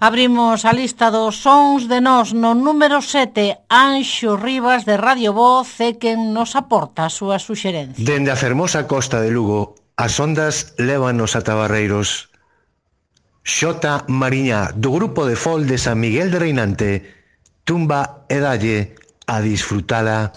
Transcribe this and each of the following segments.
Abrimos a lista dos sons de nós no número 7, Anxo Rivas de Radio Voz e quen nos aporta a súa suxerencia. Dende a fermosa costa de Lugo, as ondas lévanos a Tabarreiros. Xota Mariña, do grupo de fol de San Miguel de Reinante, tumba e dalle a disfrutala.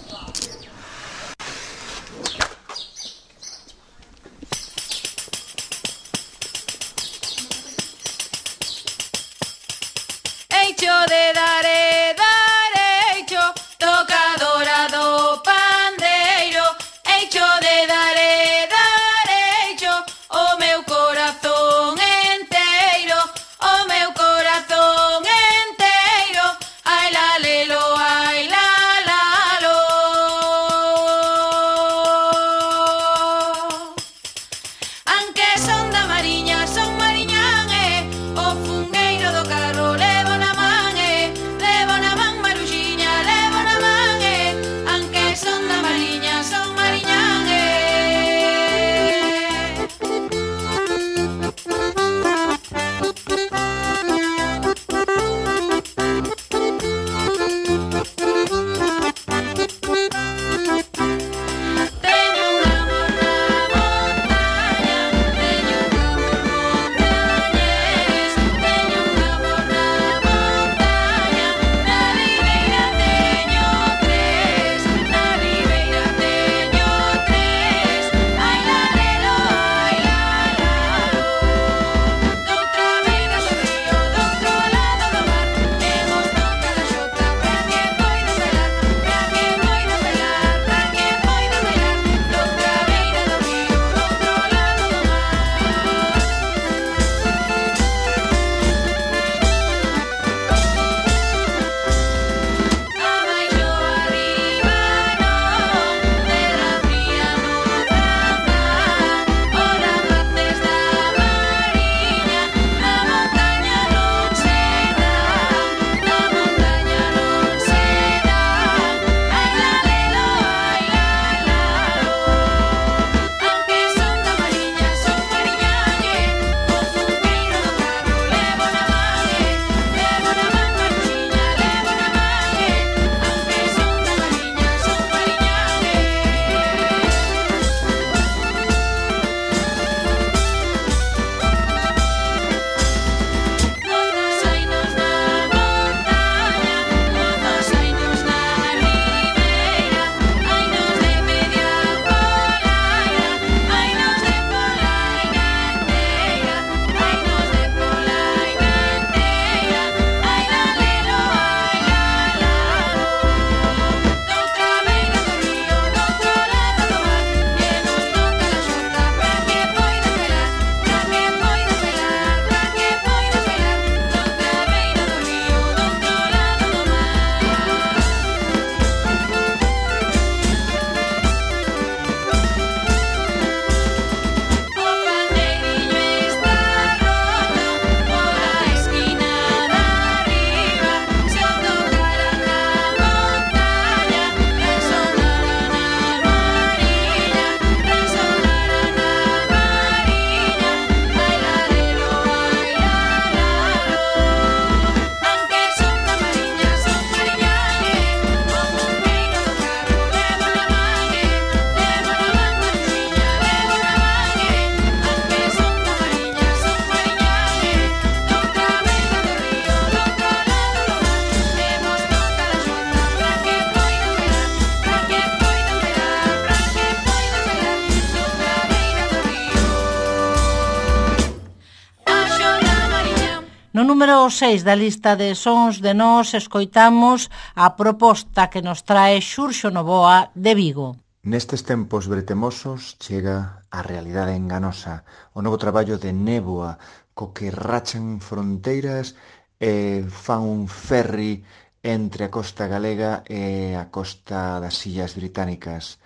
6 da lista de sons de nós escoitamos a proposta que nos trae Xurxo Novoa de Vigo. Nestes tempos bretemosos chega a realidade enganosa, o novo traballo de Néboa, co que rachan fronteiras e fan un ferry entre a costa galega e a costa das illas británicas.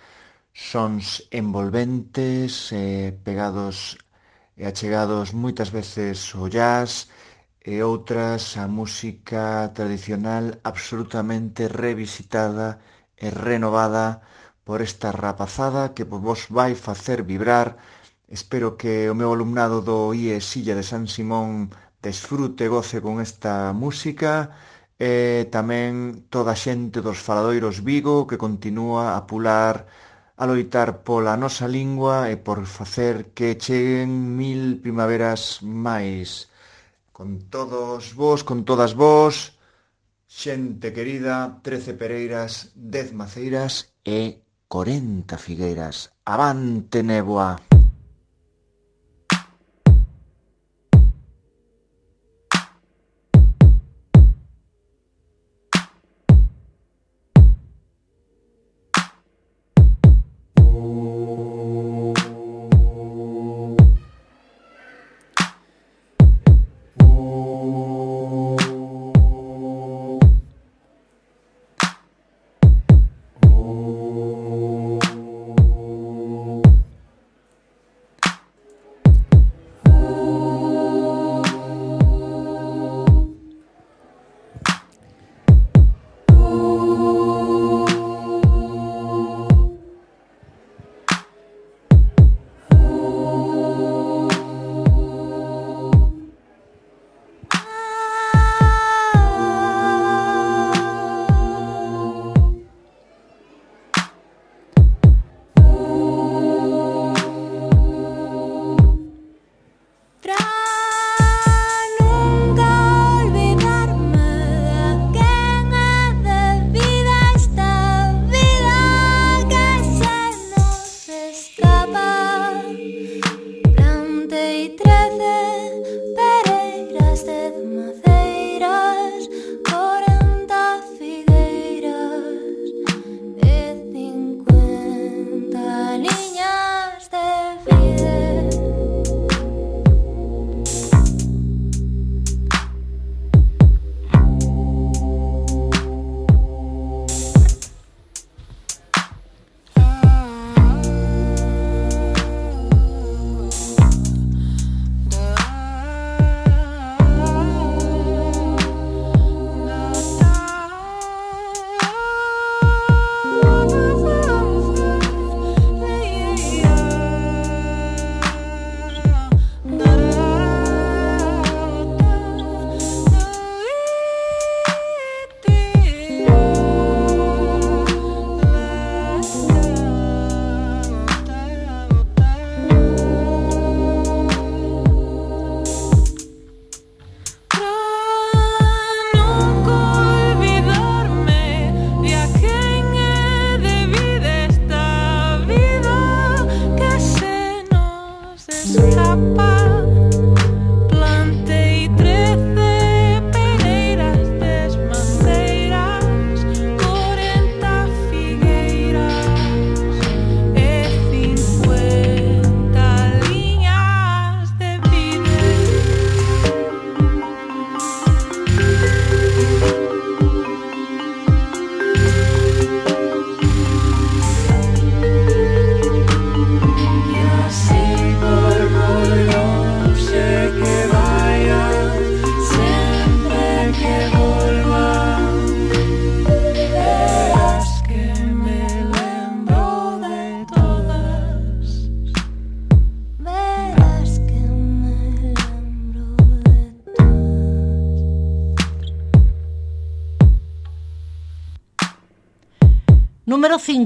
Sons envolventes, e pegados e achegados moitas veces o jazz e outras a música tradicional absolutamente revisitada e renovada por esta rapazada que vos vai facer vibrar. Espero que o meu alumnado do IE Silla de San Simón desfrute e goce con esta música e tamén toda a xente dos faladoiros Vigo que continúa a pular a loitar pola nosa lingua e por facer que cheguen mil primaveras máis con todos vos, con todas vos, xente querida, 13 pereiras, 10 maceiras e 40 figueiras. Avante néboa!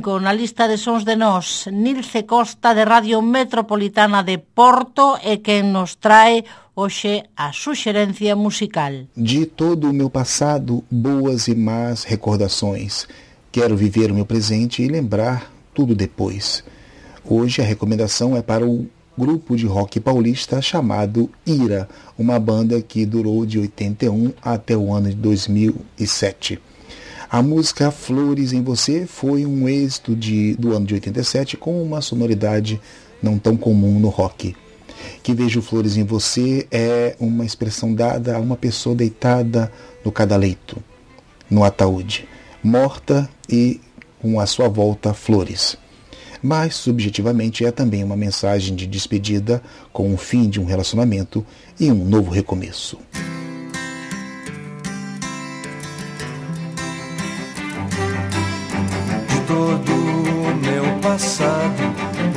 5 na lista de sons de nós, Nilce Costa de Radio Metropolitana de Porto e quen nos trae hoxe a suxerencia musical. De todo o meu passado, boas e más recordações. Quero viver o meu presente e lembrar tudo depois. Hoje a recomendação é para o grupo de rock paulista chamado Ira, uma banda que durou de 81 até o ano de 2007. A música Flores em Você foi um êxito de, do ano de 87 com uma sonoridade não tão comum no rock. Que Vejo Flores em Você é uma expressão dada a uma pessoa deitada no cadaleito, no ataúde, morta e com a sua volta flores. Mas, subjetivamente, é também uma mensagem de despedida com o fim de um relacionamento e um novo recomeço.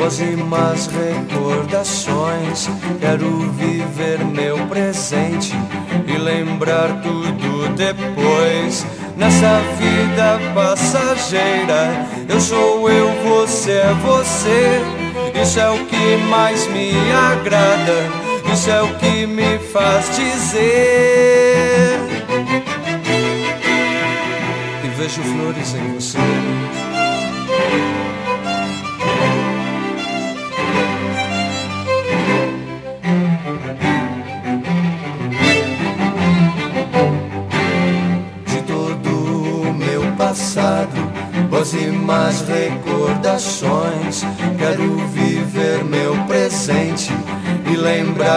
Boas e más recordações. Quero viver meu presente e lembrar tudo depois. Nessa vida passageira, eu sou eu, você é você. Isso é o que mais me agrada, isso é o que me faz dizer. E vejo flores em você.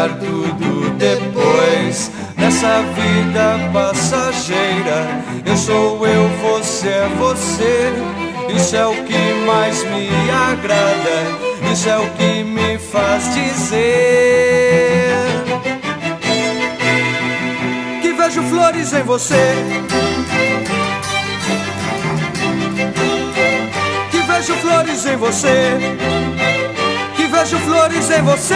Tudo depois. Nessa vida passageira, eu sou eu, você é você. Isso é o que mais me agrada, isso é o que me faz dizer que vejo flores em você. vejo flores em você. Vejo flores em você.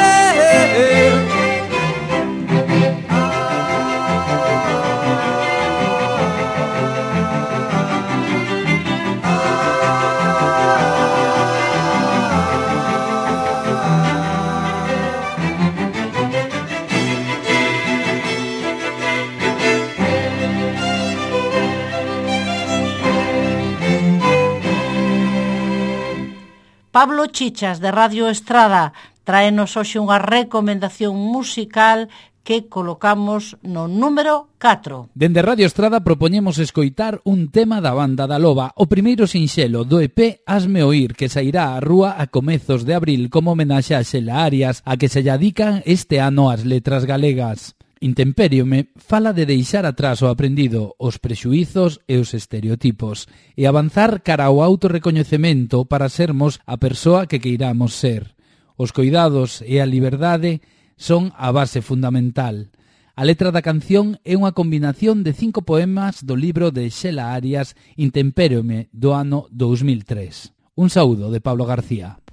Pablo Chichas de Radio Estrada traenos hoxe unha recomendación musical que colocamos no número 4. Dende Radio Estrada propoñemos escoitar un tema da banda da Loba, o primeiro sinxelo do EP Asme Oír, que sairá á rúa a comezos de abril como homenaxe a Xela Arias, a que se lladican este ano as letras galegas. Intemperiome fala de deixar atrás o aprendido, os prexuízos e os estereotipos e avanzar cara ao autorrecoñecemento para sermos a persoa que queiramos ser. Os coidados e a liberdade son a base fundamental. A letra da canción é unha combinación de cinco poemas do libro de Xela Arias Intemperiome do ano 2003. Un saúdo de Pablo García.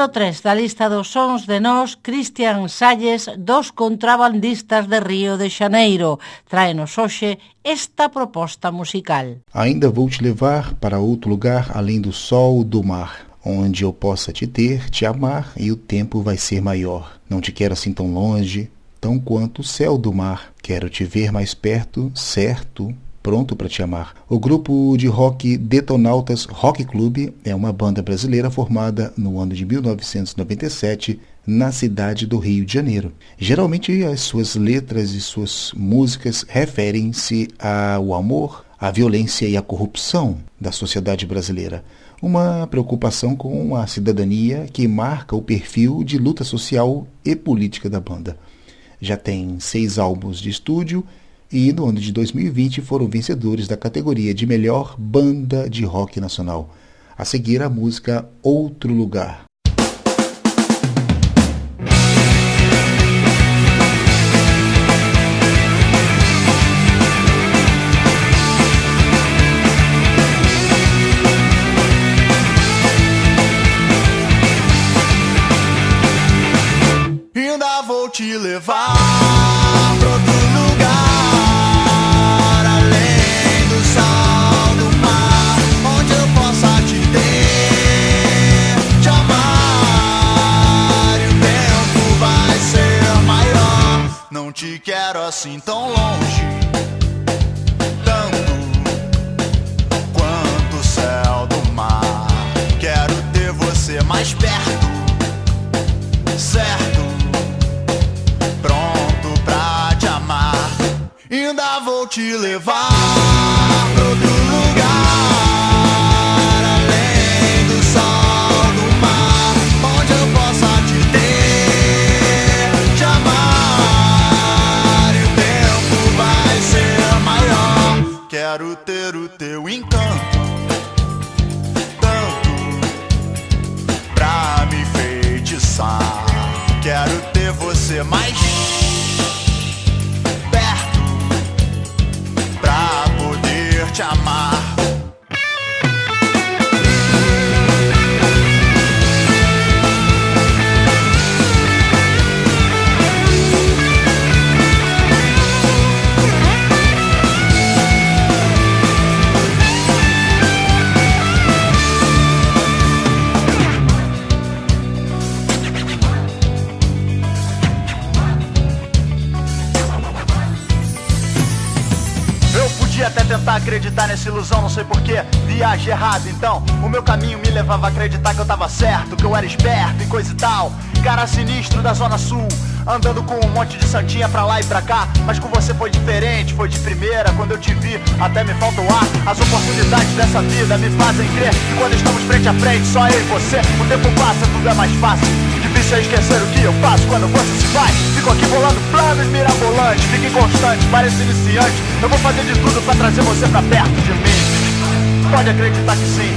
Número 3 da lista dos sons de nós, Cristian Salles, dos contrabandistas de Río de Janeiro. Trae-nos hoxe esta proposta musical. Ainda vou te levar para outro lugar além do sol, do mar, onde eu possa te ter, te amar e o tempo vai ser maior. Não te quero assim tão longe, tão quanto o céu do mar. Quero te ver mais perto, certo, pronto para te amar. O grupo de rock Detonautas Rock Club é uma banda brasileira formada no ano de 1997 na cidade do Rio de Janeiro. Geralmente as suas letras e suas músicas referem-se ao amor, à violência e à corrupção da sociedade brasileira. Uma preocupação com a cidadania que marca o perfil de luta social e política da banda. Já tem seis álbuns de estúdio e no ano de 2020 foram vencedores da categoria de melhor banda de rock nacional. A seguir a música Outro Lugar. Ainda vou te levar quero assim tão longe, tanto quanto o céu do mar. Quero ter você mais perto, certo? Pronto pra te amar. Ainda vou te levar viagem errada. Então, o meu caminho me levava a acreditar que eu tava certo, que eu era esperto e coisa e tal. Cara sinistro da Zona Sul, andando com um monte de santinha pra lá e pra cá. Mas com você foi diferente, foi de primeira. Quando eu te vi, até me falta o ar. As oportunidades dessa vida me fazem crer que quando estamos frente a frente, só eu e você, o tempo passa, tudo é mais fácil. Difícil é esquecer o que eu faço quando você se vai. Fico aqui bolando planos mirabolantes, fique constante, pareça iniciante. Eu vou fazer de tudo pra trazer você pra perto de mim. Pode acreditar que sim.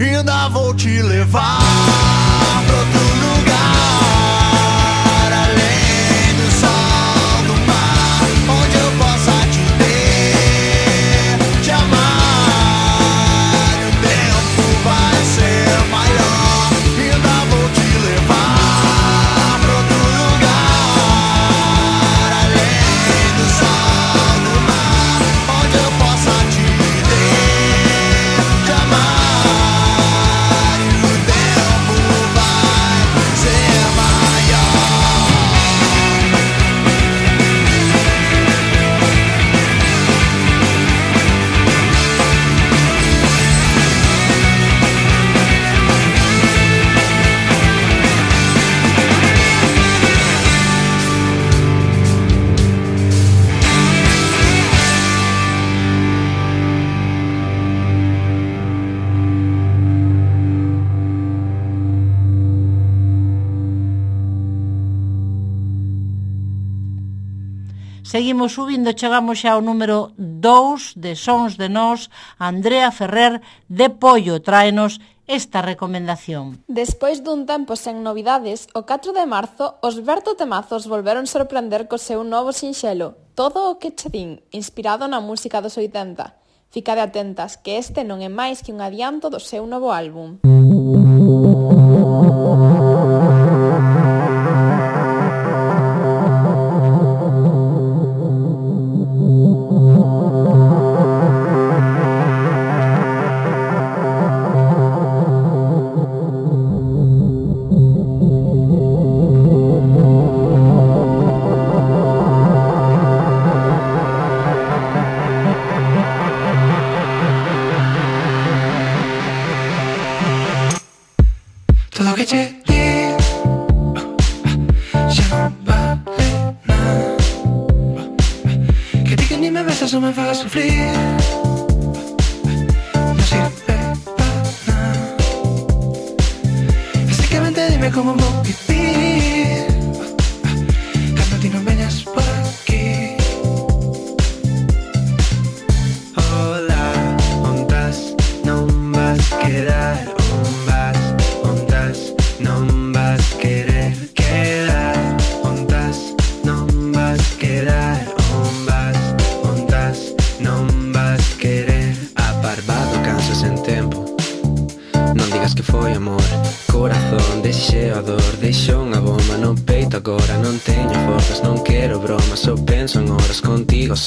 Ainda vou te levar Seguimos subindo, chegamos xa ao número 2 de Sons de Nós, Andrea Ferrer de Pollo tráenos esta recomendación. Despois dun tempo sen novidades, o 4 de marzo, os Berto Temazos volveron sorprender co seu novo sinxelo, Todo o que che din, inspirado na música dos 80. Ficade atentas, que este non é máis que un adianto do seu novo álbum. Mm.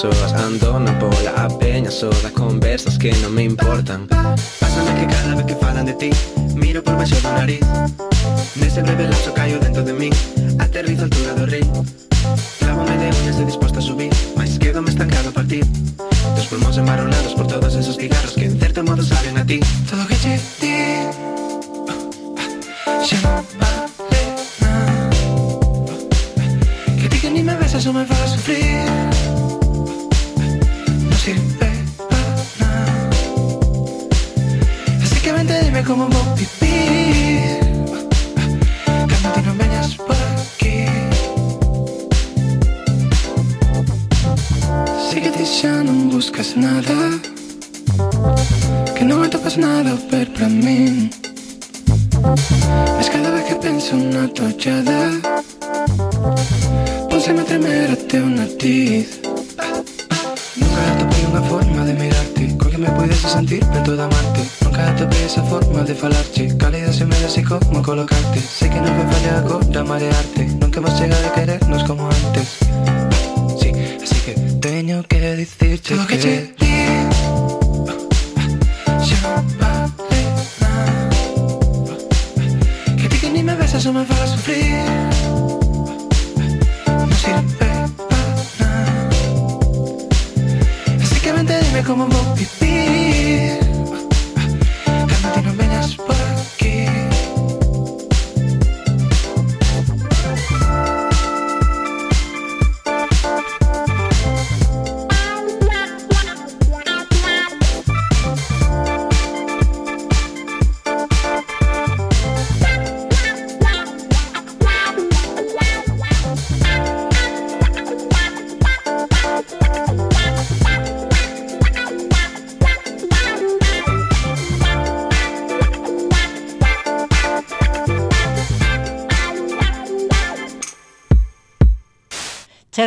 horas andono por la apeña sola con versos que no me importan. Pásame que cada vez que falan de ti Miro por baixo do nariz. Nese breve lazo caio dentro de min Aterrizo altura do río Clavome de unhas e dispuesto a subir Mais quedo me estancado a partir Tus pulmóns embarronados por todos esos cigarros Que en cierto modo saben a ti. Todo que che di Xa vale Que ni me besas ou me falas sufrir. Dime cómo vivir Cuando tú no por aquí. Sigue diciendo, no buscas nada. Que no me tocas nada, pero para mí. Es cada vez que pienso una tochada. Pónseme a tremérate una tiz Nunca te pongo una forma de mirarte. Creo que me puedes sentir, pero toda amarte cercato presa forma di falarci Cálida sin medias y cómo colocarte. Sé que no me falla ahora marearte Nunca más llegar a querernos como antes. Sí, así que tengo que decirte Lo que, que te digo Ya vale Que ni me besas o me vas a sufrir. No sirve para nada. Así que vente dime cómo voy a vivir.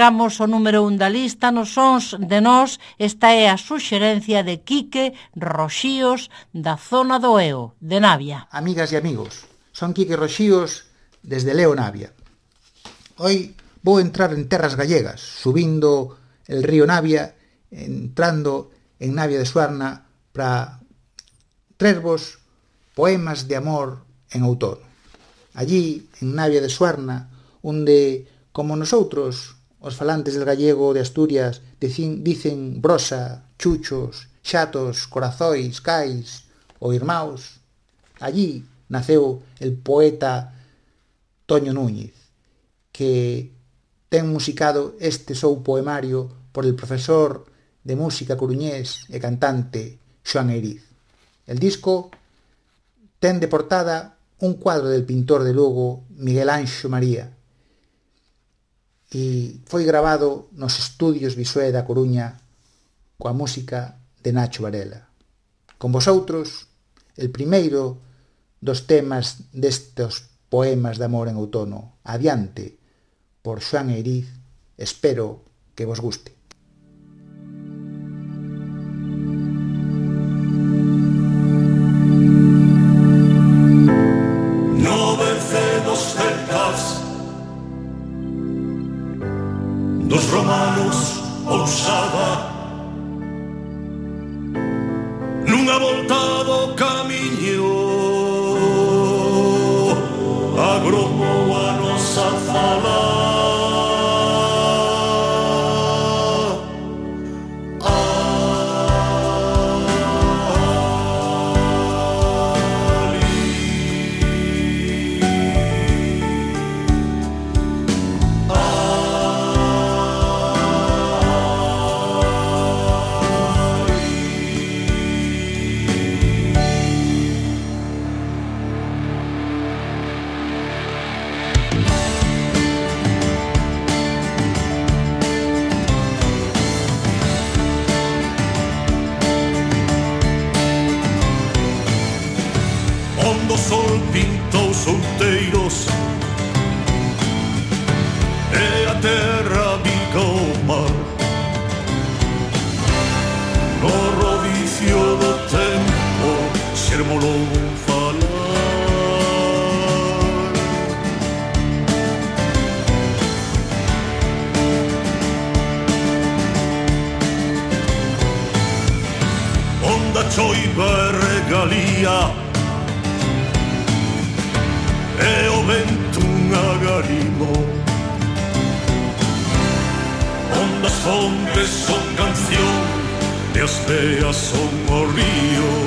chegamos ao número un da lista nos sons de nós esta é a suxerencia de Quique Roxíos da zona do Eo, de Navia. Amigas e amigos, son Quique Roxíos desde Leo Navia. Hoy vou entrar en terras gallegas, subindo el río Navia, entrando en Navia de Suarna para traervos poemas de amor en outono. Allí, en Navia de Suarna, onde, como nosotros, Os falantes del gallego de Asturias dicin, dicen brosa, chuchos, xatos, corazois, cais ou irmãos. Allí naceu el poeta Toño Núñez, que ten musicado este sou poemario por el profesor de música coruñés e cantante Xoan Eriz. El disco ten de portada un cuadro del pintor de Lugo Miguel Anxo María, e foi grabado nos estudios Visué da Coruña coa música de Nacho Varela. Con vosotros, el primeiro dos temas destes poemas de amor en outono. Adiante, por Xoan Eiriz, espero que vos guste. son canción de Astea, son o río.